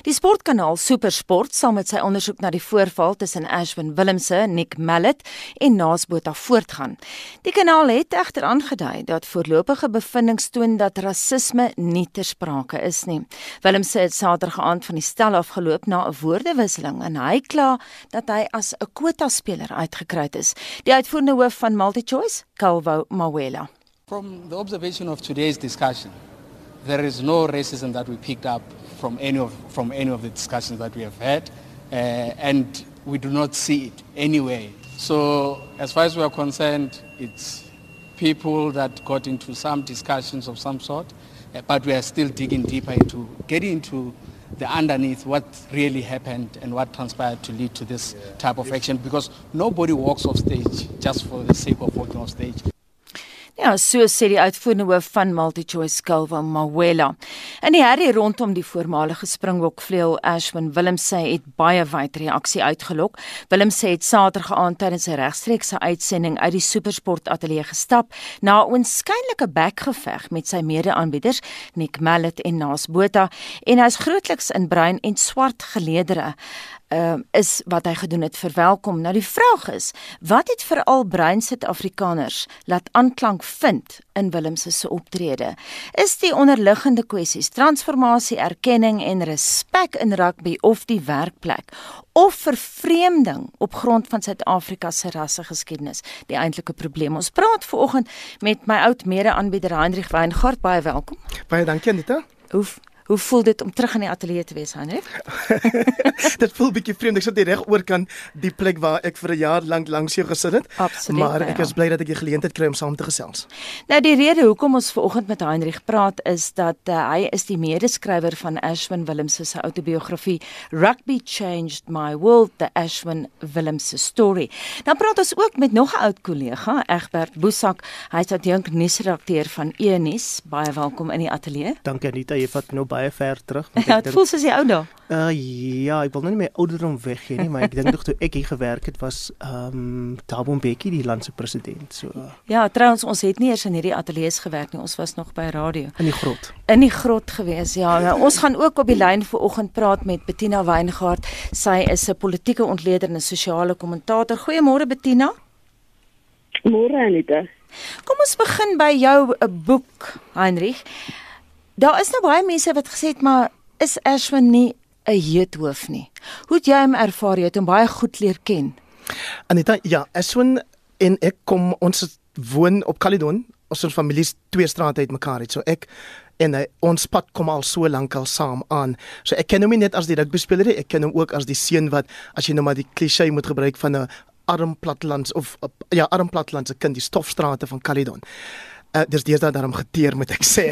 Die sportkanaal SuperSport sal met sy ondersoek na die voorval tussen Ashwin Willemse, Nick Mallet en Naasbotha voortgaan. Die kanaal het egter aangedui dat voorlopige bevindinge toon dat rasisme nie ter sprake is nie. Willemse het Saterdag aand van die stel afgeloop na 'n woordewisseling en hy kla dat hy as 'n kwota-speler uitgekry is. Die uitvoerende hoof van MultiChoice, Calvo Mawela. From the observation of today's discussion, there is no racism that we picked up from any of from any of the discussions that we have had, uh, and we do not see it anyway. So, as far as we are concerned, it's people that got into some discussions of some sort, uh, but we are still digging deeper into getting into the underneath what really happened and what transpired to lead to this type of action because nobody walks off stage just for the sake of walking off stage. Ja, so sê die uitvoerende hoof van MultiChoice Skulwa Mawela. In die herrie rondom die voormalige Springbok vleuel Ashwin Willemse het baie wyd reaksie uitgelok. Willemse het Saterdag aand tydens 'n regstreekse uitsending uit die Supersport ateljee gestap na 'n oënskynlike bekgeveg met sy mede-aanbieders Nick Mallet en Naas Botha en hy's grootliks in bruin en swart geleedere uh, is wat hy gedoen het verwelkom. Nou die vraag is, wat het veral bruin Suid-Afrikaners laat aanklank vind in Willem se se optrede? Is die onderliggende kwessies transformasie, erkenning en respek in rugby of die werkplek of vervreemding op grond van Suid-Afrika se rassegeskiedenis die eintlike probleem? Ons praat veraloggend met my oud mede-aanbieder Hendrik Weingart, baie welkom. Baie dankie Anita. Hoe Hoe voel dit om terug in die ateljee te wees, Hendrik? dit voel bietjie vreemd. Ek sit reg oor kan die plek waar ek vir 'n jaar lank langs jou gesit het. Absoluut. Maar ek ja. is bly dat ek die geleentheid kry om saam te gesels. Nou die rede hoekom ons vanoggend met Hendrik praat is dat uh, hy is die medeskrywer van Ashwin Willemse se outobiografie Rugby Changed My World: The Ashwin Willemse Story. Dan praat ons ook met nog 'n oud kollega, Egbert Boesak. Hy is adjunk nuusredakteur van Enis. Baie welkom in die ateljee. Dankie Anita, jy vat nou baie baie ver terug. Ja, dit voel soos jy ou daai. Uh ja, ek wil nou nie my ouderdom weggee nie, maar ek dink nog toe ek hier gewerk het was ehm um, Thabo Mbeki die landse president. So Ja, trouens ons het nie eers in hierdie ateljee gewerk nie. Ons was nog by radio. In die grot. In die grot gewees. Ja, nou, ons gaan ook op die lyn vanoggend praat met Bettina Weingart. Sy is 'n politieke ontleder en 'n sosiale kommentator. Goeiemôre Bettina. Môre Anita. Kom ons begin by jou 'n boek, Heinrich. Daar is nou baie mense wat gesê het maar is Ashwin nie 'n heethoof nie. Hoe het jy hom ervaar? Jy het hom baie goed leer ken. Anita, ja, Ashwin en ek kom ons woon op Caledon. Ons is families twee strate uit mekaar uit. So ek en hy, ons pad kom al so lank al saam aan. So ek ken hom net as die rugbyspeler ek ken hom ook as die seun wat as jy nou maar die klise moet gebruik van 'n arm platlands of ja, arm platlandse kind, die stofstrate van Caledon. Uh, dis deesdae daarom geteer moet ek sê.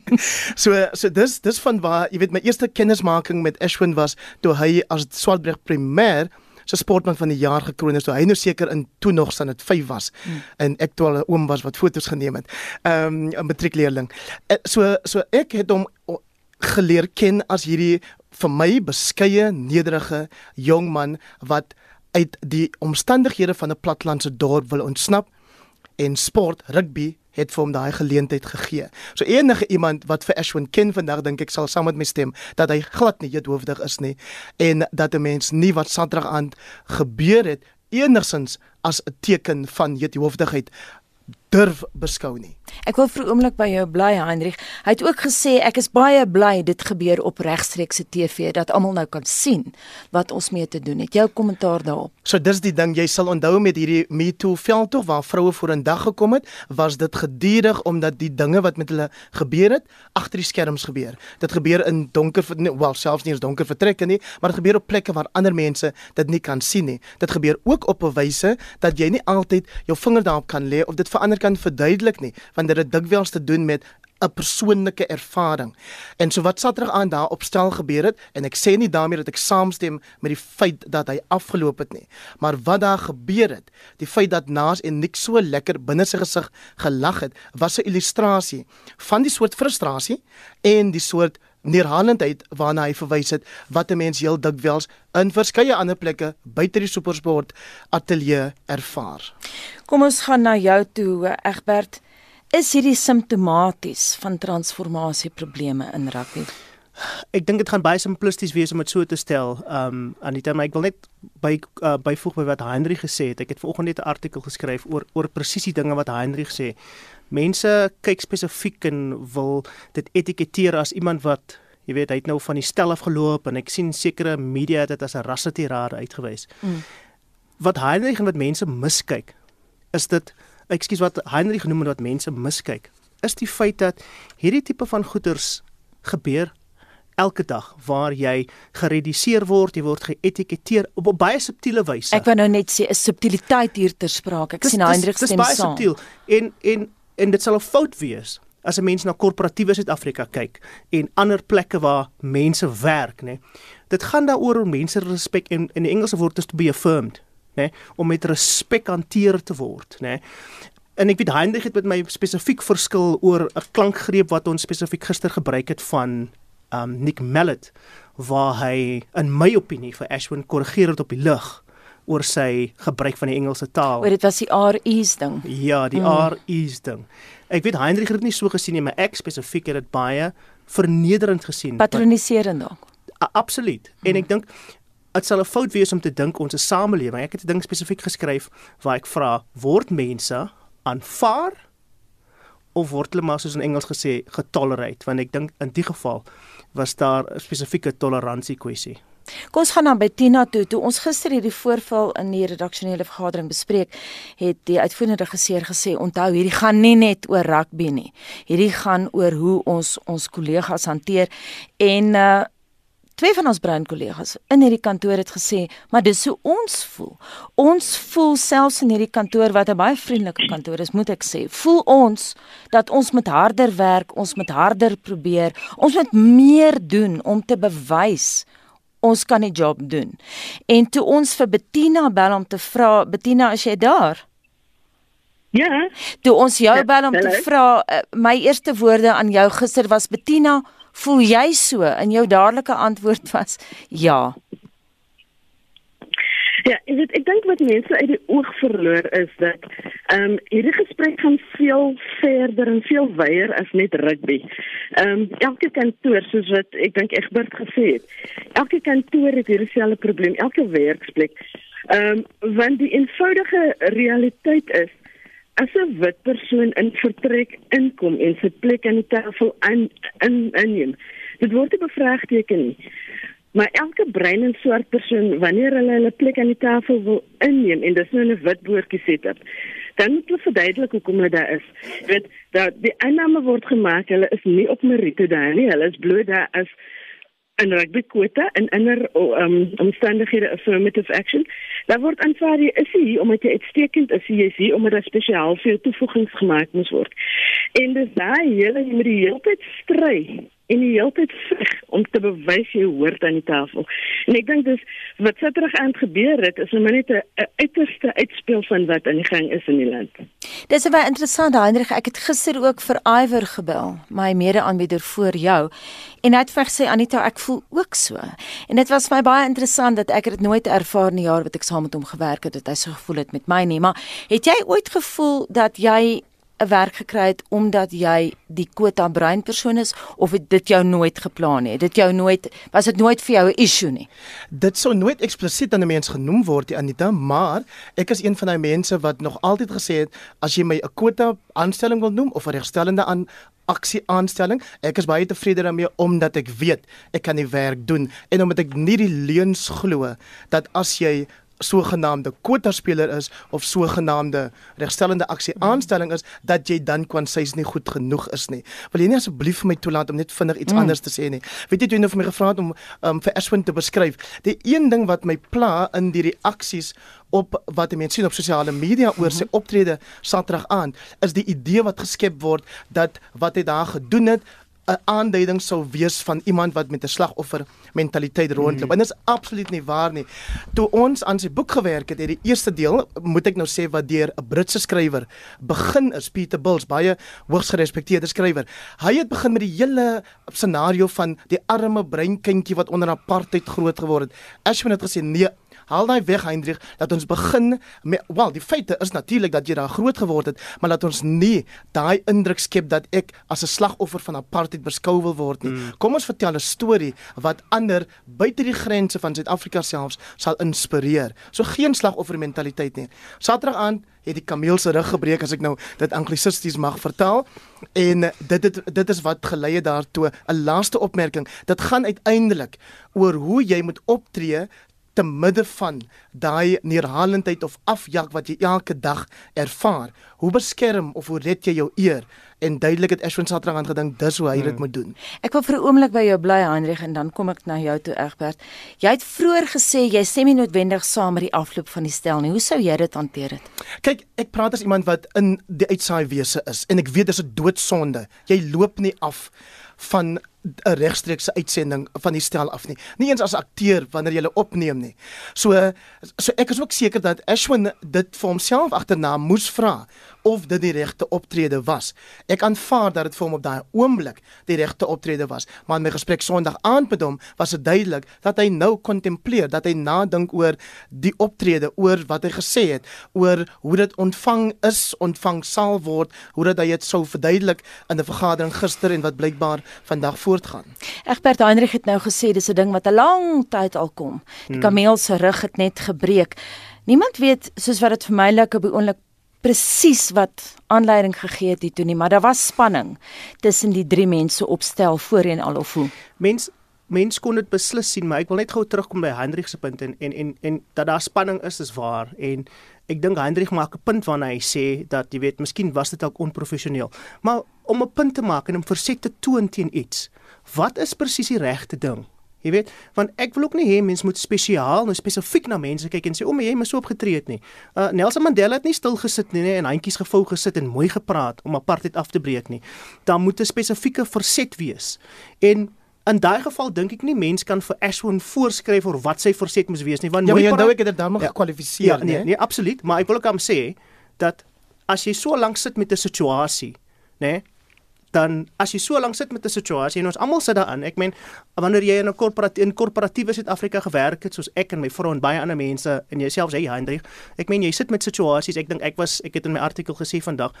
so so dis dis van waar jy weet my eerste kennismaking met Ashwin was toe hy as Swartberg primêr so sportman van die jaar gekroon is. So hy nou seker in toe nog staan dit 5 was hmm. en ek toe al 'n oom was wat foto's geneem het. Ehm um, 'n matriekleerling. Uh, so so ek het hom geleer ken as hierdie vir my beskeie nederige jong man wat uit die omstandighede van 'n platlandse dorp wil ontsnap en sport rugby het vir hom daai geleentheid gegee. So enige iemand wat vir Ashwin ken vandag dink ek sal saam met my stem dat hy glad nie hoofdig is nie en dat 'n mens nie wat Saterdag aand gebeur het enigsins as 'n teken van hoofdigheid durf beskou nie. Ek wil vir 'n oomblik by jou bly Heinrich. Hy het ook gesê ek is baie bly dit gebeur op regstreekse TV dat almal nou kan sien wat ons mee te doen het. Jou kommentaar daarop. So dis die ding jy sal onthou met hierdie Me Too veldtog waar vroue voor 'n dag gekom het, was dit gedurig omdat die dinge wat met hulle gebeur het agter die skerms gebeur. Dit gebeur in donker wel selfs nie eens donker vertrekke nie, maar dit gebeur op plekke waar ander mense dit nie kan sien nie. Dit gebeur ook op 'n wyse dat jy nie altyd jou vinger daarop kan lê of dit verander kan verduidelik nie, want dit het dikwels te doen met 'n persoonlike ervaring. En so wat Saterdag aan daar opstel gebeur het en ek sê nie daarmee dat ek saamstem met die feit dat hy afgeloop het nie, maar wat daar gebeur het, die feit dat Naas en Nick so lekker binne sy gesig gelag het, was 'n illustrasie van die soort frustrasie en die soort neerhalendheid waarna hy verwys het wat 'n mens heel dikwels in verskeie ander plekke buite die supersport ateljee ervaar. Kom ons gaan na jou toe Egbert. Is hierdie simptomaties van transformasieprobleme in rugby? Ek dink dit gaan baie simplisties wees om dit so te stel. Um Anita, maar ek wil net by uh, byvoeg by wat Heinrich gesê het. Ek het vanoggend net 'n artikel geskryf oor oor presies die dinge wat Heinrich sê. Mense kyk spesifiek en wil dit etiketeer as iemand wat jy weet, hy het nou van die stel af geloop en ek sien sekere media dit as 'n rassetirade uitgewys. Mm. Wat Heinrich en wat mense miskyk is dit ekskuus wat Heinrich genoem het wat mense miskyk is die feit dat hierdie tipe van goeders gebeur elke dag waar jy gereduseer word, jy word geetiketeer op 'n baie subtiele wyse. Ek wou nou net sê 'n subtiliteit hier ter sprake. Ek dis, sien Hendrik stem saam. Dit is baie subtiel en en en dit sal 'n fout wees as 'n mens na korporatiewe Suid-Afrika kyk en ander plekke waar mense werk, nê. Dit gaan daaroor om mense respek en in die Engelse woord is to be affirmed, nê, om met respek hanteer te word, nê. En ek weet Heinrich het met my spesifiek verskil oor 'n klankgreep wat ons spesifiek gister gebruik het van um Nick Mallet waar hy in my opinie vir Ashwin korrigeer het op die lig oor sy gebruik van die Engelse taal. Oor dit was die RE's ding. Ja, die mm. RE's ding. Ek weet Heinrich het dit nie so gesien nie, maar ek spesifiek het dit baie vernederend gesien. Patroniserend dalk. Absoluut. Mm. En ek dink dit sal 'n fout wees om te dink ons is samelewing. Ek het 'n ding spesifiek geskryf waar ek vra word mense aanvaar of word hulle maar soos in Engels gesê getolerate want ek dink in die geval was daar 'n spesifieke toleransie kwessie. Kom ons gaan dan by Tina toe. Toe ons gister hierdie voorval in die redaksionele vergadering bespreek, het die uitvoerende regisseur gesê, "Onthou, hierdie gaan nie net oor rugby nie. Hierdie gaan oor hoe ons ons kollegas hanteer." En uh Twee van ons bruin kollegas in hierdie kantoor het gesê, maar dis hoe ons voel. Ons voel selfs in hierdie kantoor wat 'n baie vriendelike kantoor is, moet ek sê, voel ons dat ons met harder werk, ons met harder probeer, ons moet meer doen om te bewys ons kan die job doen. En toe ons vir Bettina bel om te vra, Bettina, is jy daar? Ja. Toe ons jou ja, bel om te vra, eh, my eerste woorde aan jou gister was Bettina, Voel jy so? En jou dadelike antwoord was ja. Ja, ek weet ek dink wat mense uit die oog verloor is dat ehm um, hierdie gesprek gaan veel verder en veel wyer as net rugby. Ehm um, elke kantoor soos wat ek dink Egbert gesê het, elke kantoor het hierdie selfde probleem, elke werksplek. Ehm um, want die eenvoudige realiteit is as 'n wit persoon in vertrek inkom en sy plek aan die tafel in in inneem. Dit word nie bevraagteken nie. Maar elke bruin en swart persoon wanneer hulle hulle plek aan die tafel wil inneem en dis nou 'n wit boortjie sit op, dan moet hulle verduidelik hoekom hulle daar is. Jy weet dat die aanname word gemaak hulle is nie op meriete daar nie. Hulle is bloot daar as 'n rugby kwota en ander um, omstandighede affirmative action. Daar word aanvaar jy is hier omdat jy uitstekend is, jy is hier omdat daar spesiaal vir jou toevoegings gemaak moes word. En dis daai hele jy moet die hele tyd stry en die hele tyd veg om te bewys jy hoort aan die tafel. En ek dink dis wat so terug aan gebeur het is nou net 'n uiterste uitspeel van wat aan die gang is in die land. Dis baie interessant, Hendrik. Ek het gister ook vir Iwer gebel, my mede-aanbieder voor jou. En hy het vir gesê Anita, ek voel ook so. En dit was vir my baie interessant dat ek dit nooit ervaar in die jaar wat ek saam met hom gewerk het, dat hy so gevoel het met my nie. Maar het jy ooit gevoel dat jy 'n werk gekry het omdat jy die kwota bruin persoon is of het dit jou nooit geplan nie? Dit jou nooit was dit nooit vir jou 'n issue nie? Dit sou nooit eksplisiet aan 'n mens genoem word, die Anita, maar ek is een van daai mense wat nog altyd gesê het as jy my 'n kwota aanstelling wil noem of 'n regstellende aan aksie aanstelling. Ek is baie tevrede daarmee omdat ek weet ek kan die werk doen en omdat ek nie die leuns glo dat as jy sogenaamde kwota speler is of sogenaamde regstellende aksie aanstelling is dat jy dan kwansies nie goed genoeg is nie. Wil jy nie asseblief vir my toelaat om net vinnig iets mm. anders te sê nie? Weet jy jy nou vir my gevra het om um, vir Ashwin te beskryf. Die een ding wat my pla in die reaksies op wat mense sien op sosiale media oor sy mhm. optrede Saterdag aan is die idee wat geskep word dat wat hy daar gedoen het 'n aanduiding sou wees van iemand wat met 'n slagoffer mentaliteit rondloop. Mm. En dit is absoluut nie waar nie. Toe ons aan sy boek gewerk het, het die eerste deel, moet ek nou sê wat deur 'n Britse skrywer begin is Peter Bills, baie hoogs gerespekteerde skrywer. Hy het begin met die hele scenario van die arme breinkindjie wat onder apartheid groot geword het. Ashwin het gesê nee, Haal daai weg Hendrik dat ons begin met wel die feite is natuurlik dat jy daar groot geword het, maar laat ons nie daai indruk skep dat ek as 'n slagoffer van apartheid beskou wil word nie. Mm. Kom ons vertel 'n storie wat ander buite die grense van Suid-Afrika selfs sal inspireer. So geen slagoffer mentaliteit nie. Saterdag aan het die kameel se rug gebreek as ek nou dit anglisisties mag vertaal en dit het, dit is wat gelei het daartoe 'n laaste opmerking dit gaan uiteindelik oor hoe jy moet optree te midde van daai neerhalendheid of afjak wat jy elke dag ervaar hoe beskerm of hoe red jy jou eer en duidelik het Ashwin Satrang aan gedink dis hoe hy dit hmm. moet doen. Ek wil vir 'n oomblik by jou bly Hendrik en dan kom ek na jou toe Egbert. Jy het vroeër gesê jy stem nie noodwendig saam met die afloop van die stel nie. Hoe sou jy dit hanteer het? Kyk, ek praat as iemand wat in die uitsaai wese is en ek weet dis 'n doodsonde. Jy loop nie af van 'n regstreekse uitsending van die stel af nie. Nie eens as akteur wanneer jy hulle opneem nie. So so ek is ook seker dat Ashwin dit vir homself agterna moes vra of dit die regte optrede was. Ek aanvaar dat dit vir hom op daai oomblik die regte optrede was, maar in my gesprek Sondag aand met hom was dit duidelik dat hy nou kontempleer, dat hy nadink oor die optrede, oor wat hy gesê het, oor hoe dit ontvang is, ontvang sal word, hoe dit hy dit sou verduidelik in 'n vergadering gister en wat blykbaar vandag voortgaan. Egbert Heinrich het nou gesê dis 'n ding wat 'n lang tyd al kom. Die hmm. kameel se rug het net gebreek. Niemand weet soos wat dit vir my lyk op die oomblik presies wat aanleiding gegee het hiertoe nie, maar daar was spanning tussen die drie mense opstel voorheen al of hoe. Mens mens kon dit beslis sien, maar ek wil net gou terugkom by Hendrik se punt en en en, en dat daar spanning is is waar en ek dink Hendrik maak 'n punt wanneer hy sê dat jy weet, miskien was dit ook onprofessioneel. Maar om 'n punt te maak en om verset te toon teen iets, wat is presies die regte ding? Jy weet, want ek wil ook nie hê mense moet spesiaal nou spesifiek na mense kyk en sê o, maar jy het so opgetree het nie. Uh Nelson Mandela het nie stil gesit nie, nee, en handjies gevou gesit en mooi gepraat om apartheid af te breek nie. Daar moet 'n spesifieke verset wees. En in daai geval dink ek nie mense kan vir Ashwin voorskryf oor wat sy verset moet wees nie, want ja, maar jy dink ek het dit dan nog ja, gekwalifiseer, ja, nee. Nee, nee, absoluut, maar ek wil ook aan sê dat as jy so lank sit met 'n situasie, nê, nee, dan as jy so lank sit met 'n situasie en ons almal sit daarin. Ek meen wanneer jy in 'n korporatiewe in korporatiewe Suid-Afrika gewerk het soos ek en my vrou en baie ander mense en jouself sê ja, Hendrik, ek meen jy sit met situasies. Ek dink ek was ek het in my artikel gesê vandag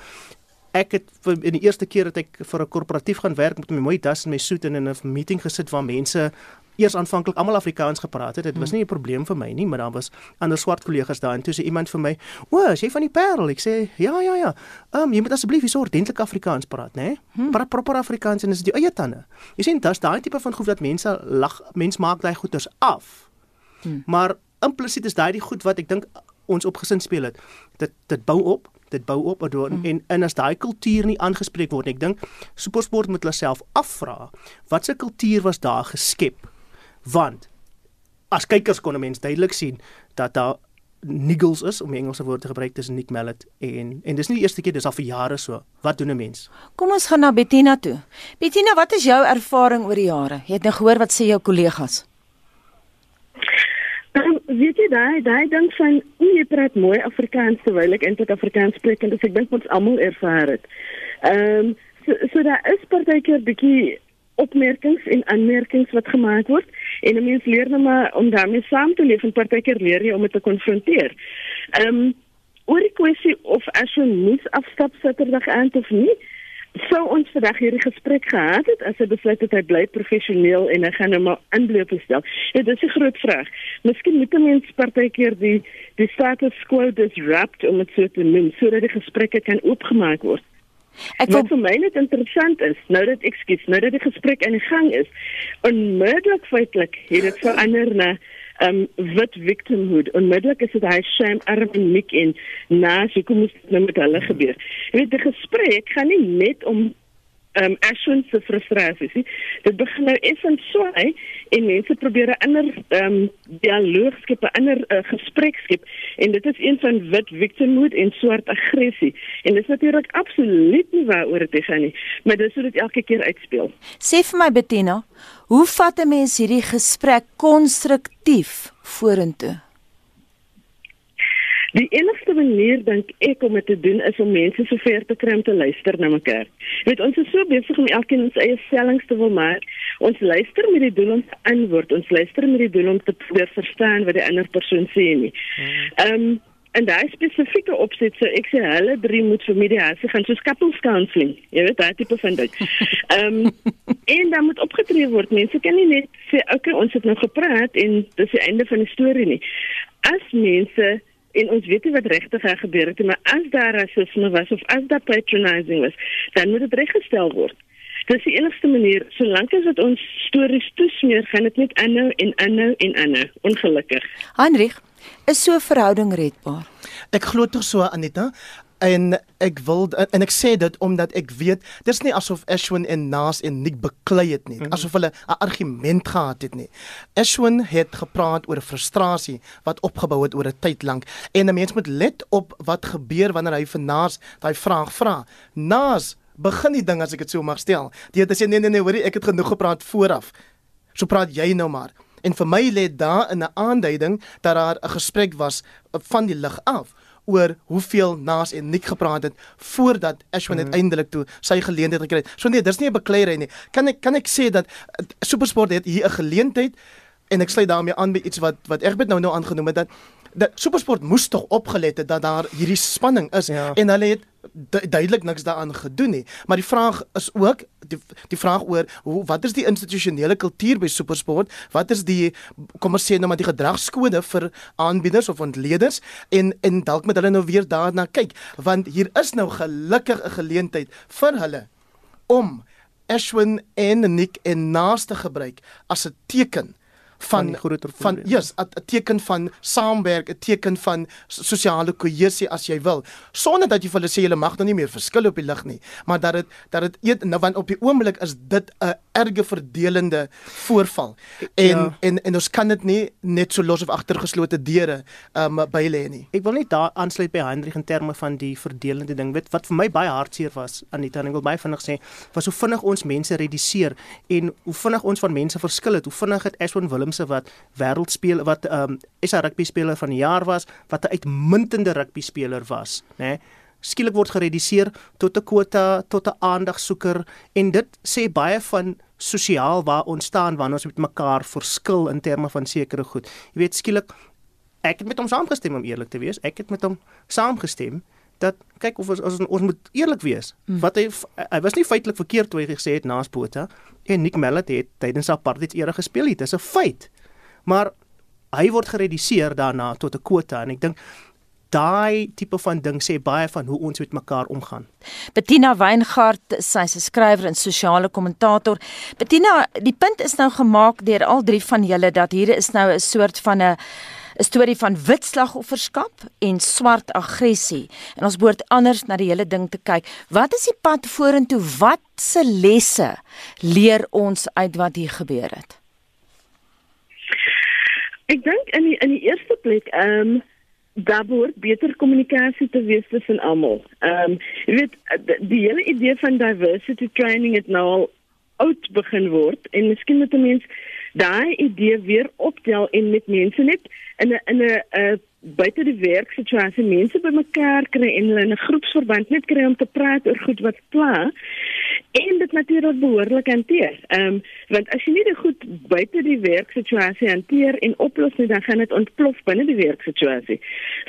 ek het vir, in die eerste keer dat ek vir 'n korporatief gaan werk met my mooi das en my soet en in 'n meeting gesit waar mense eers aanvanklik almal Afrikaans gepraat het. Dit was hmm. nie 'n probleem vir my nie, maar daar was ander swart kollegas daar en toe sê iemand vir my, "O, is jy van die Parel?" Ek sê, "Ja, ja, ja. Ehm um, jy moet asseblief hier ordentlik Afrikaans praat, né? Hmm. Praat proper Afrikaans en dis die eie tande." Jy sien, dis daai tipe van goed dat mense lag, mens maak daai goeters af. Hmm. Maar implisiet is daai die goed wat ek dink ons opgesin speel het. Dit dit bou op dit bou op mm. en en as daai kultuur nie aangespreek word ek dink supersport moet hulle self afvra wat se kultuur was daar geskep want as kykers kon 'n mens duidelik sien dat daar niggles is om die Engelse woord te gebruik tussen Nick Mallet en en dis nie die eerste keer dis al vir jare so. Wat doen 'n mens? Kom ons gaan na Bettina toe. Bettina, wat is jou ervaring oor die jare? Jy het nou gehoor wat sê jou kollegas? Weet jy daai daai ding van jy praat mooi Afrikaans terwyl ek eintlik Afrikaans spreek en dis ek dink ons almal ervaar dit. Ehm um, so so daar is partykeer bietjie opmerkings en aanmerkings wat gemaak word en 'n mens leer net maar om daarmee saam te leef en partykeer leer jy om dit te konfronteer. Ehm um, oor die kwessie of as jy moet afstap Saterdag aand of nie, sou ons vandag hierdie gesprek gehad het as hy besluit het hy bly professioneel en hy gaan nou maar inloop stel. Ja, dit is 'n groot vraag. Miskien moet mense partykeer die die status quo disrupt om dit so te noem sodat die gesprekke kan oopgemaak word. Ek wil vir my net interessant is, nou dat ekskuus, nou dat die gesprek in gang is, onmiddellik feitelik het dit verander na um wit victimhood. Onmiddellik is dit hy shame arm en nik en na, so kom ons nou met hulle gebeur. Jy weet die gesprek gaan nie net om um, Ashwin se frustrasies. Dit begin nou effens swaai en mense probeer 'n ehm um, dialoog skep, 'n ander uh, gesprek skep en dit is een van wit victimhood en swart aggressie. En dit is natuurlik absoluut nie waaroor dit gaan nie, maar dis hoe dit elke keer uitspeel. Sê vir my Bettina, hoe vat 'n mens hierdie gesprek konstruktief vorentoe? Die enigste manier dink ek om dit te doen is om mense so ver te kry om te luister na mekaar. Jy weet ons is so besig om elkeen ons eie stellings te wil maak. Ons luister met die doel om te antwoord. Ons luister met die doel om te probeer verstaan wat die ander persoon sê nie. Ehm um, en daai spesifieke opset so ek sê hulle drie moet vir mediasie gaan soos couples counseling. Jy weet daai tipe van ding. Ehm um, en dan moet opgetree word. Mense kan nie net sê okay, ons het nou gepraat en dis die einde van die storie nie. As mense en ons weet nie wat regtig gaan gebeur het nie, maar as daar rasisme was of as daar patronizing was, dan moet dit reggestel word. Dis die enigste manier, solank as dit ons stories toesmeer, gaan dit net aanhou en aanhou en aanhou, ongelukkig. Heinrich, is so 'n verhouding redbaar? Ek glo tog so Anita en ek wil en ek sê dit omdat ek weet dis nie asof Ashwin en Nas en Nick beklei het nie. Mhm. asof hulle 'n argument gehad het nie. Ashwin het gepraat oor 'n frustrasie wat opgebou het oor 'n tyd lank. En 'n mens moet let op wat gebeur wanneer hy vir Nas daai vraag vra. Nas begin die ding as ek dit so mag stel. Die het gesê nee nee nee hoorie ek het genoeg gepraat vooraf. So praat jy nou maar. En vir my lê daar 'n aanduiding dat daar 'n gesprek was van die lig af oor hoeveel Nas en Nick gepraat het voordat Ashwin mm. uiteindelik toe sy geleentheid gekry het. So nee, dis nie 'n bekleierery nie. Kan ek kan ek sê dat uh, SuperSport het hier 'n geleentheid en ek sluit daarmee aan by iets wat wat Egbert nou nou aangenoem het dat dat SuperSport moes tog opgelet het dat daar hierdie spanning is Ja. en hulle het duidelik niks daaraan gedoen nie. Maar die vraag is ook die die vraag oor hoe wat is die institusionele kultuur by SuperSport? Wat is die kom ons sê nou maar die gedragskode vir aanbieders of ontleeders en en dalk moet hulle nou weer daarna kyk want hier is nou gelukkig 'n geleentheid vir hulle om Ashwin en Nick en Naas te gebruik as 'n teken Van van van yes, 'n teken van saamwerk, 'n teken van so- sosiale kohesie as jy wil, sonder dat jy vir hulle sê julle mag nou nie meer verskil op die lig nie, maar dat dit dat dit eet nou want op die oomblik is dit 'n erge verdelende voorval. En Ja. en en ons kan dit nie net so los of agter geslote deure um by lê nie. Ek wil net daar aansluit by Hendrik in terme van die verdelende ding. Weet wat vir my baie hartseer was Anita en ek wil baie vinnig sê, was hoe vinnig ons mense reduseer en hoe vinnig ons van mense verskil het. Hoe vinnig het Ashwin Willemse wat wêreldspeler wat ehm um, SA rugby speler van die jaar was, wat 'n uitmuntende rugby speler was, né? Nee? Skielik word gereduseer tot 'n kwota, tot 'n aandagsoeker en dit sê baie van sosiaal waar ons staan wanneer ons met mekaar verskil in terme van sekere goed. Jy weet skielik ek het met hom saamgestem om eerlik te wees. Ek het met hom saamgestem dat kyk of ons ons, ons moet eerlik wees. Mm. Wat hy hy was nie feitelik verkeerd toe hy gesê het naas Botha en Nick Mallet het tydens apartheid era gespeel het. Dis 'n feit. Maar hy word gereduseer daarna tot 'n kwota en ek dink daai tipe van ding sê baie van hoe ons met mekaar omgaan. Bettina Weingart, sy's 'n skrywer en sosiale kommentator. Bettina, die punt is nou gemaak deur al drie van julle dat hier is nou 'n soort van 'n 'n storie van wit slagofferskap en swart aggressie. En ons behoort anders na die hele ding te kyk. Wat is die pad vorentoe? Wat se lesse leer ons uit wat hier gebeur het? Ek dink in die in die eerste plek ehm um, daar behoort beter kommunikasie te wees tussen almal. Ehm um, jy weet die, hele idee van diversity training het nou al oud begin word en miskien moet 'n mens daai idee weer optel en met mense net in 'n in 'n uh, buite die werksituasie mense bymekaar kry en hulle in 'n groepsverband net kry om te praat oor goed wat pla en dit natuurlik behoorlik hanteer. Ehm um, want as jy nie dit goed buite die werksituasie hanteer en oplos nie, dan gaan dit ontplof binne die werksituasie.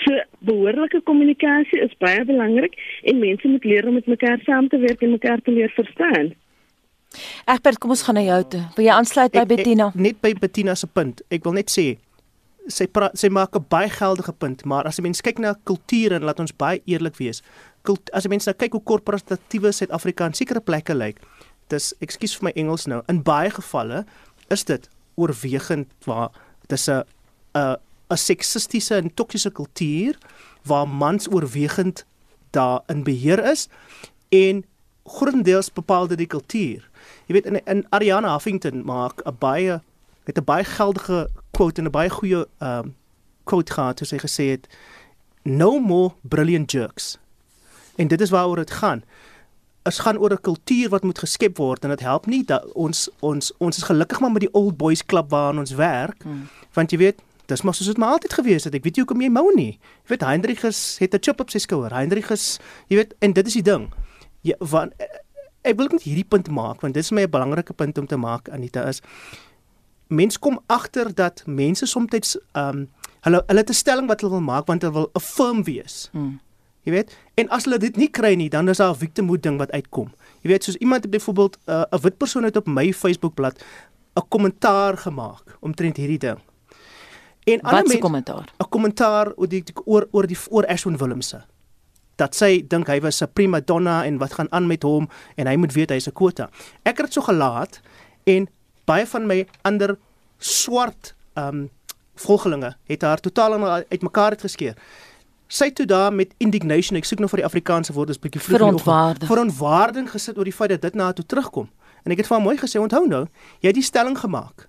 So behoorlike kommunikasie is baie belangrik en mense moet leer om met mekaar saam te werk en mekaar te leer verstaan. Egbert, kom ons gaan na jou toe. Wil jy aansluit by Ek- ek- Bettina? Net by Bettina se punt. Ek wil net sê sy pra, sy maak 'n baie geldige punt, maar as 'n mens kyk na kulture en laat ons baie eerlik wees. Kult, as 'n mens nou kyk hoe korporatiewe Suid-Afrika in sekere plekke lyk, dis ekskuus vir my Engels nou, in baie gevalle is dit oorwegend waar dis 'n 'n 'n seksistiese en toksiese kultuur waar mans oorwegend daar in beheer is en grootendeels bepaal dit die kultuur. Jy weet in in Ariana Huffington maak 'n baie het 'n baie geldige quote en 'n baie goeie ehm um, quote gehad toe sy gesê het no more brilliant jerks. En dit is waaroor dit gaan. Dit gaan oor 'n kultuur wat moet geskep word en dit help nie dat ons ons ons is gelukkig maar met die old boys club waaraan ons werk. Hmm. Want jy weet, dis maar soos dit maar altyd gewees het. Ek weet jy hoekom jy mou nie. Jy weet Hendrik is het 'n chip op sy skouer. Hendrik is jy weet en dit is die ding. Ja, van ek wil net hierdie punt maak want dit is my 'n belangrike punt om te maak Anita is mens kom agter dat mense soms ehm um, hulle hulle het 'n stelling wat hulle wil maak want hulle wil 'n firm wees. Hmm. Jy weet, en as hulle dit nie kry nie, dan is daar 'n victimhood ding wat uitkom. Jy weet, soos iemand het byvoorbeeld uh, 'n uh, wit persoon het op my Facebookblad 'n kommentaar gemaak omtrent hierdie ding. En Wat 'n kommentaar? 'n Kommentaar oor die oor oor die oor Ashwin Willemse. Dat sy dink hy was 'n prima donna en wat gaan aan met hom en hy moet weet hy's 'n kwota. Ek het dit so gelaat en baie van my ander swart ehm um, volgelinge het haar totaal uitmekaar uitgeskeer. Sy toe daar met indignation, ek soek nou vir die Afrikaanse woord, is bietjie vroeg genoeg. Verontwaardiging. Verontwaardiging gesit oor die feit dat dit na toe terugkom. En ek het vir haar mooi gesê, onthou nou, jy het die stelling gemaak.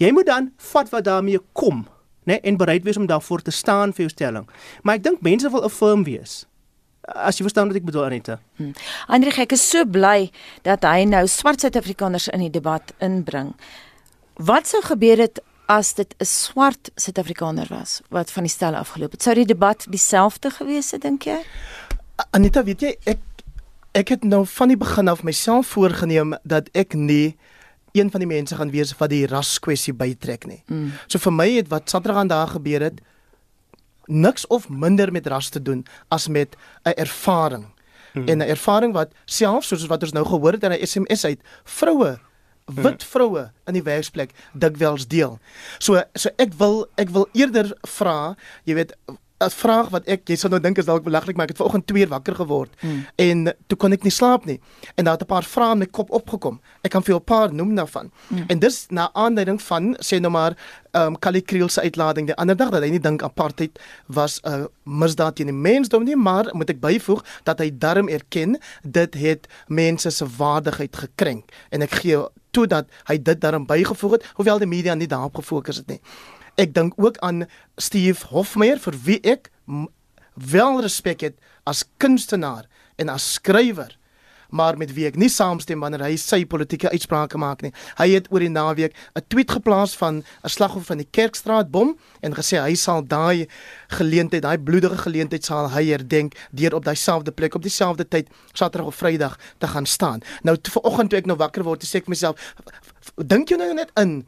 Jy moet dan vat wat daarmee kom, né, nee, en bereid wees om daarvoor te staan vir jou stelling. Maar ek dink mense wil affirm wees. As jy verstaan wat ek bedoel Anita. Hmm. Andre, ek is so bly dat hy nou swart Suid-Afrikaners in die debat inbring. Wat sou gebeur het as dit 'n swart Suid-Afrikaner was wat van die stel afgeloop het? Sou die debat dieselfde gewees het dink jy? Anita, weet jy, ek ek het nou van die begin af myself voorgenem dat ek nie een van die mense gaan wees wat die raskwessie bytrek nie. Mm. So vir my het wat Saterdag aan daar gebeur het niks of minder met ras te doen as met 'n ervaring. Mm. En 'n ervaring wat selfs soos wat ons nou gehoor het in 'n SMS uit vroue wit vroue in die werksplek dikwels deel. So so ek wil ek wil eerder vra, jy weet 'n vraag wat ek jy sou nou dink is dalk belaglik maar ek het vanoggend 2 uur wakker geword mm. en toe kon ek nie slaap nie. En daar het 'n paar vrae in my kop opgekom. Ek kan vir 'n paar noem daarvan. Mm. en dis na aanleiding van sê nou maar ehm um, Kali Kriel se uitlading die ander dag dat hy nie dink apartheid was 'n uh, misdaad teen die mensdom nie maar moet ek byvoeg dat hy darm erken dit het mense se waardigheid gekrenk. En ek gee toe dat hy dit daarin bygevoeg het hoewel die media nie daarop gefokus het nie Ek dink ook aan Steve Hofmeyer vir wie ek wel respek het as kunstenaar en as skrywer maar met wie ek nie saamstem wanneer hy sy politieke uitsprake maak nie. Hy het oor die naweek 'n tweet geplaas van 'n slagoffer van die Kerkstraat bom en gesê hy sal daai geleentheid, daai bloedige geleentheid sal hy herdenk deur op daai selfde plek op dieselfde tyd Saterdag of Vrydag te gaan staan. Nou vanoggend toe ek nou wakker word, sê ek myself dink jy nou net in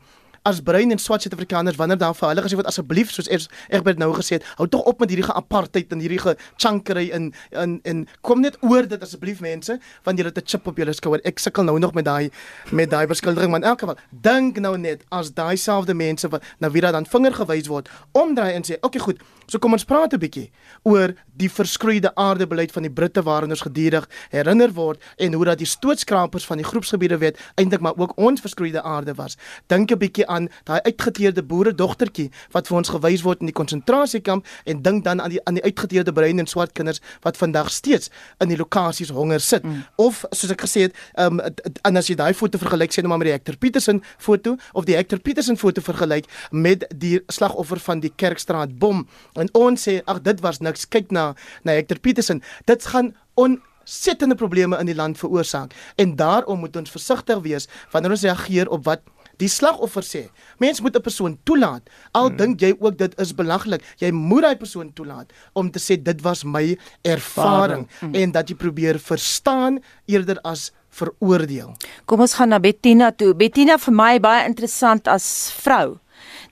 as bruin en swart Suid-Afrikaners wanneer daar vir hulle gesê word asseblief soos Egbert nou gesê het, hou tog op met hierdie geapartheid en hierdie gechankery in in en kom net oor dit asseblief mense want julle het 'n chip op julle skouer. Ek sukkel nou nog met daai met daai beskuldiging maar in elk geval dink nou net as daai selfde mense wat na wie dan vinger gewys word omdraai en sê, "Oké okay, goed, so kom ons praat 'n bietjie oor die verskroeide aardebeleid van die Britte waarin ons gedurig herinner word en hoe dat die stootskrapers van die groepsgebiede weet eintlik maar ook ons verskroeide aarde was. Dink 'n bietjie aan daai uitgeteerde boere dogtertjie wat vir ons gewys word in die konsentrasiekamp en dink dan aan die aan die uitgeteerde bruin en swart kinders wat vandag steeds in die lokasies honger sit. Mm. Of soos ek gesê het, ehm um, en as jy daai foto vergelyk sê nou maar met die Hector Petersen foto of die Hector Petersen foto vergelyk met die slagoffer van die Kerkstraat bom en ons sê ag dit was niks kyk na na Hector Petersen dit gaan on sittende probleme in die land veroorsaak en daarom moet ons versigtig wees wanneer ons reageer op wat die slagoffer sê. Mens moet 'n persoon toelaat. Al hmm. dink jy ook dit is belaglik, jy moet daai persoon toelaat om te sê dit was my ervaring hmm. en dat jy probeer verstaan eerder as veroordeel. Kom ons gaan na Bettina toe. Bettina vir my baie interessant as vrou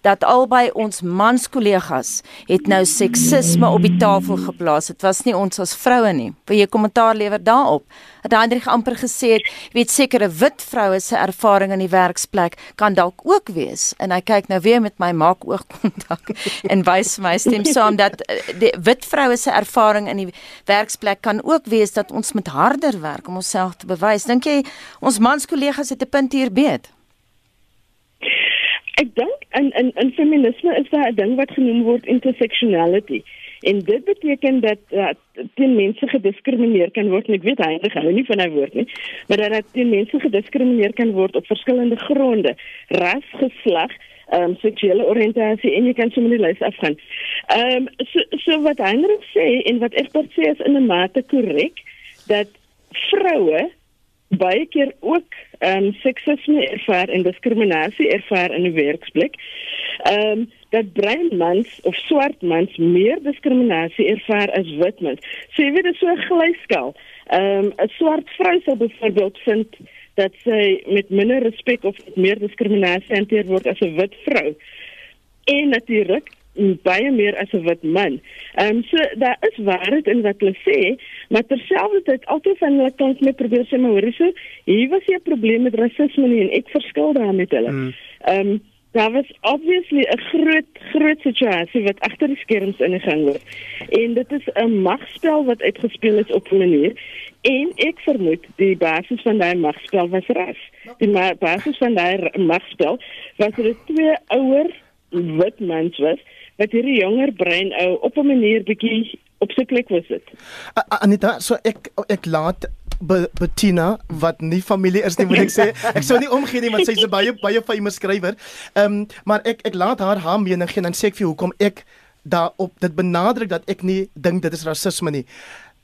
dat albei ons manskollegas het nou seksisme op die tafel geplaas. Dit was nie ons as vroue nie. Wil jy kommentaar lewer daarop? Het Hendrik amper gesê het, weet sekere wit vroue se ervaring in die werksplek kan dalk ook wees. En hy kyk nou weer met my maak oogkontak en wys my stem saam dat eh, die wit vroue se ervaring in die werksplek kan ook wees dat ons met harder werk om onsself te bewys. Dink jy ons manskollegas het 'n punt hier beet? Ek dink in in in feminisme is daar 'n ding wat genoem word intersectionality. En dit beteken dat uh, teen mense gediskrimineer kan word. Ek weet hy hou nie van daai woord nie, maar dat teen mense gediskrimineer kan word op verskillende gronde: ras, geslag, ehm um, seksuele oriëntasie en jy kan sommer die lys afgaan. Ehm um, so so wat Heinrich sê en wat tot sê is in 'n mate korrek dat vroue baie keer ook ehm um, seksisme ervaar en diskriminasie ervaar in die werksplek. Ehm um, dat bruin mans of swart mans meer diskriminasie ervaar as wit mans. So jy weet dit is so 'n glyskaal. Ehm um, 'n swart vrou sal byvoorbeeld vind dat sy met minder respek of meer diskriminasie hanteer word as 'n wit vrou. En natuurlik baie meer as 'n wit man. Ehm um, so daar is waarheid in wat hulle sê, maar terselfdertyd altyd van hulle kant met probeer sê maar hoorie so, hier was hier 'n probleem met rasisme nie en ek verskil daarmee met hulle. Hmm. Ehm um, daar was obviously 'n groot groot situasie wat agter die skerms ingegaan word. En dit is 'n magspel wat uitgespeel is op 'n manier en ek vermoed die basis van daai magspel was ras. Die basis van daai magspel was dit twee ouer wit mans was wat hierdie jonger brein ou op 'n manier bietjie op sy plek was dit. Anita, so ek ek laat Be Bettina wat nie familie is nie moet ek sê. Ek sou nie omgee nie want sy's 'n baie baie famous skrywer. Ehm um, maar ek ek laat haar haar mening gee en dan sê ek vir hoekom ek daarop dit benadruk dat ek nie dink dit is rasisme nie.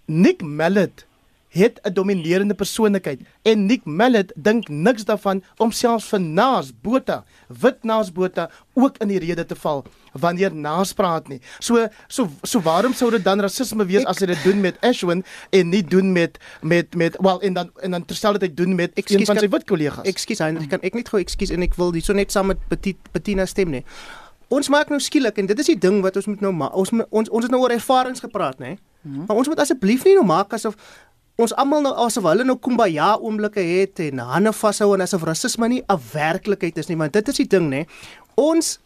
Nick Mallet het 'n dominerende persoonlikheid en Nick Mallet dink niks daarvan om selfs vir Naas Botha, wit Naas Botha ook in die rede te val wanneer Naas praat nie. So so so waarom sou dit dan rasisme wees ek, as hy dit doen met Ashwin en nie doen met met met wel en dan en dan terselfdertyd doen met excuse, een van sy wit kollegas. Ekskuus, ek kan ek net gou ekskuus en ek wil hierso net saam met Petit Bettina stem nie. Ons maak nou skielik en dit is die ding wat ons moet nou ons ons ons het nou oor ervarings gepraat nê. Hmm. Maar ons moet asseblief nie nou maak asof ons almal nou asof hulle nou kumbaya oomblikke het en hande vashou en asof rasisme nie 'n werklikheid is nie, want dit is die ding nê. Ons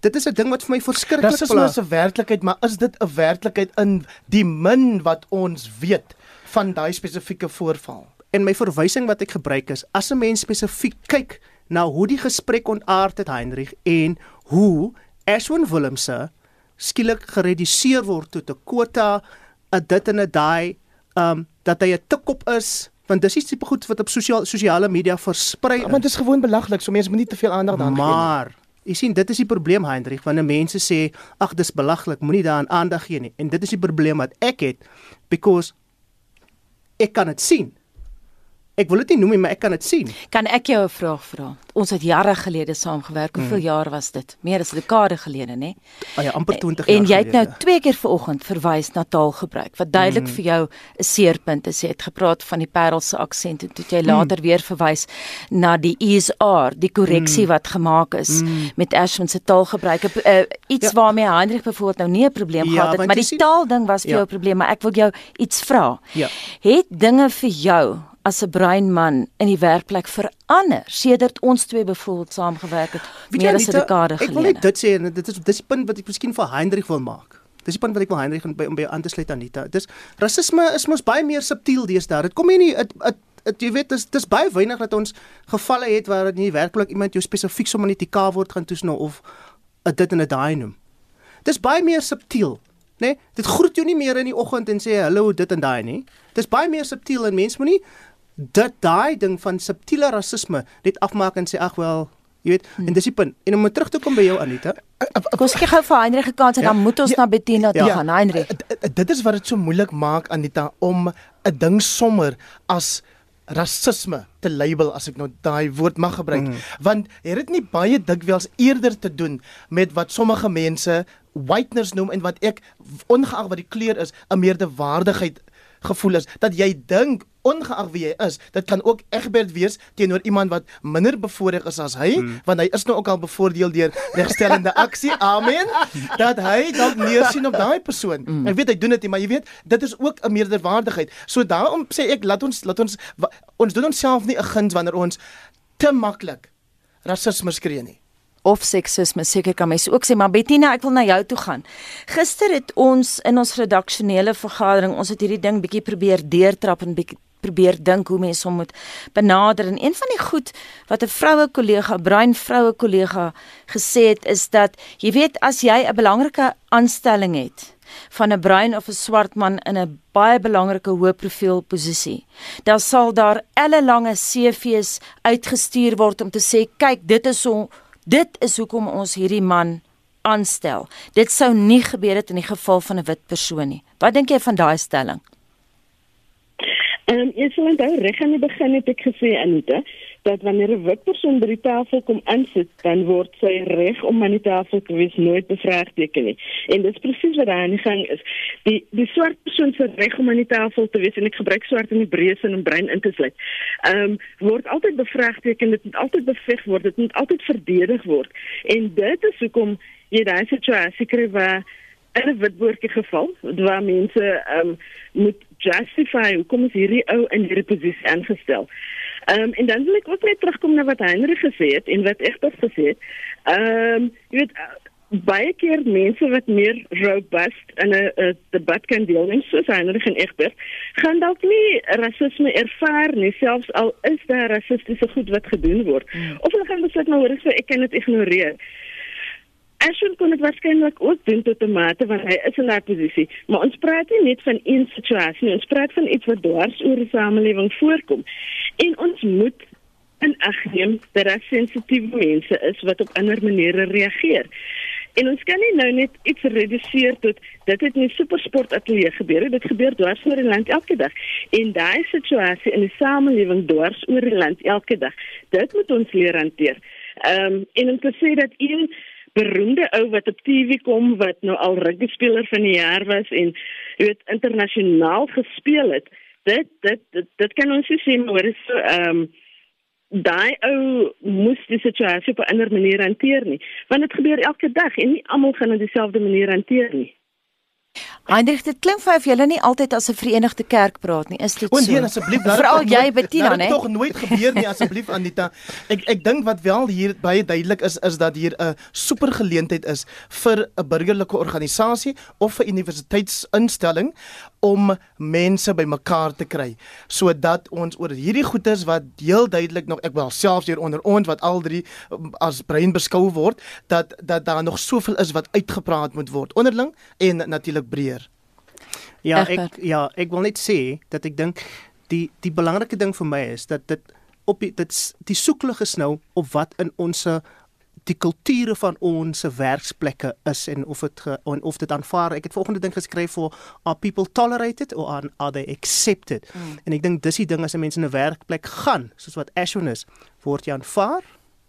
dit is 'n ding wat vir my verskriklik is. Rasisme is 'n werklikheid, maar is dit 'n werklikheid in die min wat ons weet van daai spesifieke voorval? En my verwysing wat ek gebruik is as 'n mens spesifiek kyk na hoe die gesprek ontaard het Heinrich en hoe Ashwin Willemse skielik gereduseer word tot 'n kwota, 'n dit en 'n daai um dat hy 'n tikkop is want dis iets tipe goed wat op sosiale sosiale media versprei ja, want dit is gewoon belaglik so mense moet nie te veel aandag daaraan gee maar jy sien dit is die probleem Hendrik wanneer mense sê ag dis belaglik moenie daaraan aandag gee nie. En dit is die probleem wat ek het because ek kan dit sien Ek wil dit nie noem nie, maar ek kan dit sien. Kan ek jou 'n vraag vra? Ons het jare gelede saamgewerk. Hoeveel mm. jaar was dit? Meer as 'n dekade gelede, né? Ah ja, amper 20 jaar. En jy het nou twee keer vanoggend verwys na taalgebruik wat duidelik mm. vir jou 'n seerpunt is. Jy het gepraat van die Parelse aksent en toe jy later mm. weer verwys na die ESR, die korreksie mm. wat gemaak is mm. met Ashwin se taalgebruik. Uh, iets ja. waarmee Hendrik byvoorbeeld nou nie 'n probleem ja, gehad het, maar die sien... taalding was vir ja. jou 'n probleem, maar ek wil jou iets vra. Ja. Het dinge vir jou as 'n bruin man in die werkplek verander sedert ons twee bevoeld saamgewerk het meer as 'n dekade gelede. Ek wil net dit sê en dit is dis die punt wat ek miskien vir Hendrik wil maak. Dis die punt wat ek wil Hendrik by om by aan te sluit Anita. Dis rasisme is mos baie meer subtiel deesdae. Dit kom nie dit dit jy weet dis dis baie weinig dat ons gevalle het waar dit nie werklik iemand jou spesifiek sommer net die K woord gaan toets nou of dit en daai noem. Dis baie meer subtiel. Nee, dit groet jou nie meer in die oggend en sê hallo dit en daai nie. Dis baie meer subtiel en mense moenie dat daai ding van subtiele rasisme net afmaak en sê ag wel jy weet hmm. en dis die punt. En om terug te kom by jou Anita. Kom ons kyk gou vir Heinrich gekans en ja, dan moet ons ja, na Bettina toe ja, gaan Heinrich. Dit is wat dit so moeilik maak Anita om 'n ding sommer as rasisme te label as ek nou daai woord mag gebruik. Mm. want het dit nie baie dikwels eerder te doen met wat sommige mense whiteness noem en wat ek ongeag wat die kleur is 'n meerderwaardigheid gevoel is dat jy dink ongeag wie jy is, dit kan ook Egbert wees teenoor iemand wat minder bevoordeel is as hy, mm. want hy is nou ook al bevoordeel deur regstellende aksie. Amen. Dat hy dalk neersien op daai persoon. Mm. Ek weet hy doen dit nie, maar jy weet, dit is ook 'n meerderwaardigheid. So daarom sê ek laat ons laat ons ons doen onsself nie 'n guns wanneer ons te maklik rasisme skree nie of seksisme seker kan mens ook sê maar Bettina ek wil na jou toe gaan. Gister het ons in ons redaksionele vergadering ons het hierdie ding bietjie probeer deurtrap en bietjie probeer dink hoe mense hom moet benader en een van die goed wat 'n vroue kollega, bruin vroue kollega gesê het is dat jy weet as jy 'n belangrike aanstelling het van 'n bruin of 'n swart man in 'n baie belangrike hoë profiel posisie. Dan sal daar ellelange CV's uitgestuur word om te sê kyk dit is hoe Dit is hoekom ons hierdie man aanstel. Dit sou nie gebeur het in die geval van 'n wit persoon nie. Wat dink jy van daai stelling? Ehm um, jy sal onthou reg aan die begin het ek gesê Anita dat wanneer 'n wit persoon by die tafel kom insit, dan word sy reg om aan die tafel te wees nooit bevraagteken nie. En dit is presies wat daar aan die gang is. Die die swart persoon se reg om aan die tafel te wees en ek gebruik swart in die breë sin om brein in te sluit. Ehm um, word altyd bevraagteken, dit moet altyd beveg word, dit moet altyd verdedig word. En dit is hoekom jy daai situasie kry waar in 'n witboortjie geval waar mense ehm um, moet justify hoekom is hierdie ou in hierdie posisie aangestel. Ehm um, en dan wil ek ook net terugkom na wat Heinrich gesê het en wat Egbert gesê het. Ehm um, jy weet baie keer mense wat meer robust in 'n debat kan deelneem soos Heinrich en Egbert gaan dalk nie rasisme ervaar nie selfs al is daar rassistiese goed wat gedoen word. Hmm. Of hulle gaan besluit maar hoor ek sê ek kan dit ignoreer. Ashwin kon dit waarskynlik ook doen tot 'n mate want hy is in daardie posisie, maar ons praat nie net van een situasie nie, ons praat van iets wat dwars oor die samelewing voorkom. En ons moet in ag neem dat daar sensitiewe mense is wat op ander maniere reageer. En ons kan nie nou net iets reduseer tot dit het in die supersport ateljee gebeur. Dit gebeur dwars oor die land elke dag. En daai situasie in die samelewing dwars oor die land elke dag, dit moet ons leer hanteer. Ehm um, en om te sê dat een beroemde ou wat op TV kom wat nou al rugby speler van die jaar was en jy weet internasionaal gespeel het. Dit dit dit, dit kan ons sê maar is so ehm um, daai ou moes die situasie op 'n ander manier hanteer nie want dit gebeur elke dag en nie almal gaan op dieselfde manier hanteer nie. Heinrich, dit klink vir julle nie altyd as 'n verenigde kerk praat nie. Is dit so? Nee, asseblief, veral jy Bettina, né? Dit tog nooit gebeur nie asseblief Anita. Ek ek dink wat wel hier baie duidelik is is dat hier 'n supergeleentheid is vir 'n burgerlike organisasie of 'n universiteitsinstelling om mense bymekaar te kry sodat ons oor hierdie goeters wat heel duidelik nog ek wel selfs hier onder ons wat al drie um, as brein beskou word dat dat daar nog soveel is wat uitgepraat moet word onderling en natuurlik breër. Ja, ek ja, ek wil net sê dat ek dink die die belangrike ding vir my is dat dit op die dit die soeklig is nou op wat in ons die kulture van ons werksplekke is en of dit en of dit aanvaar. Ek het volgende ding geskryf vir are people tolerated or are, they accepted? Mm. En ek dink dis die ding as 'n mens in 'n werkplek gaan, soos wat Ashwin is, word jy aanvaar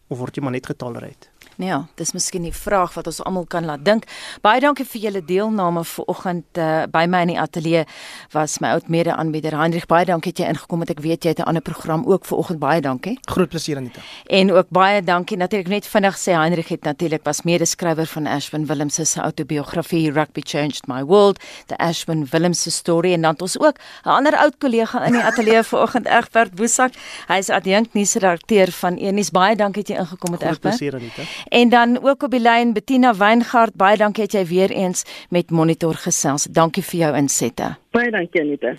of word jy maar net getolereer? Nee, ja, dis miskien die vraag wat ons almal kan laat dink. Baie dankie vir julle deelname vanoggend uh, by my in die ateljee was my oud mede-aanbieder Hendrik. Baie dankie dat jy ingekom het. Ek weet jy het 'n ander program ook vanoggend. Baie dankie. Groot plesier Anita. En ook baie dankie natuurlik net vinnig sê Hendrik het natuurlik was mede-skrywer van Ashwin Willems se autobiografie Rugby Changed My World, the Ashwin Willems story en dan het ons ook 'n ander oud kollega in die ateljee vanoggend Egbert Boesak. Hy is adjunkt nuusredakteur van Enies. Baie dankie dat jy ingekom het Egbert. Groot plesier Anita. En dan ook op die lyn Bettina Weingart, baie dankie dat jy weer eens met Monitor gesels. Dankie vir jou insette. Baie dankie Anita.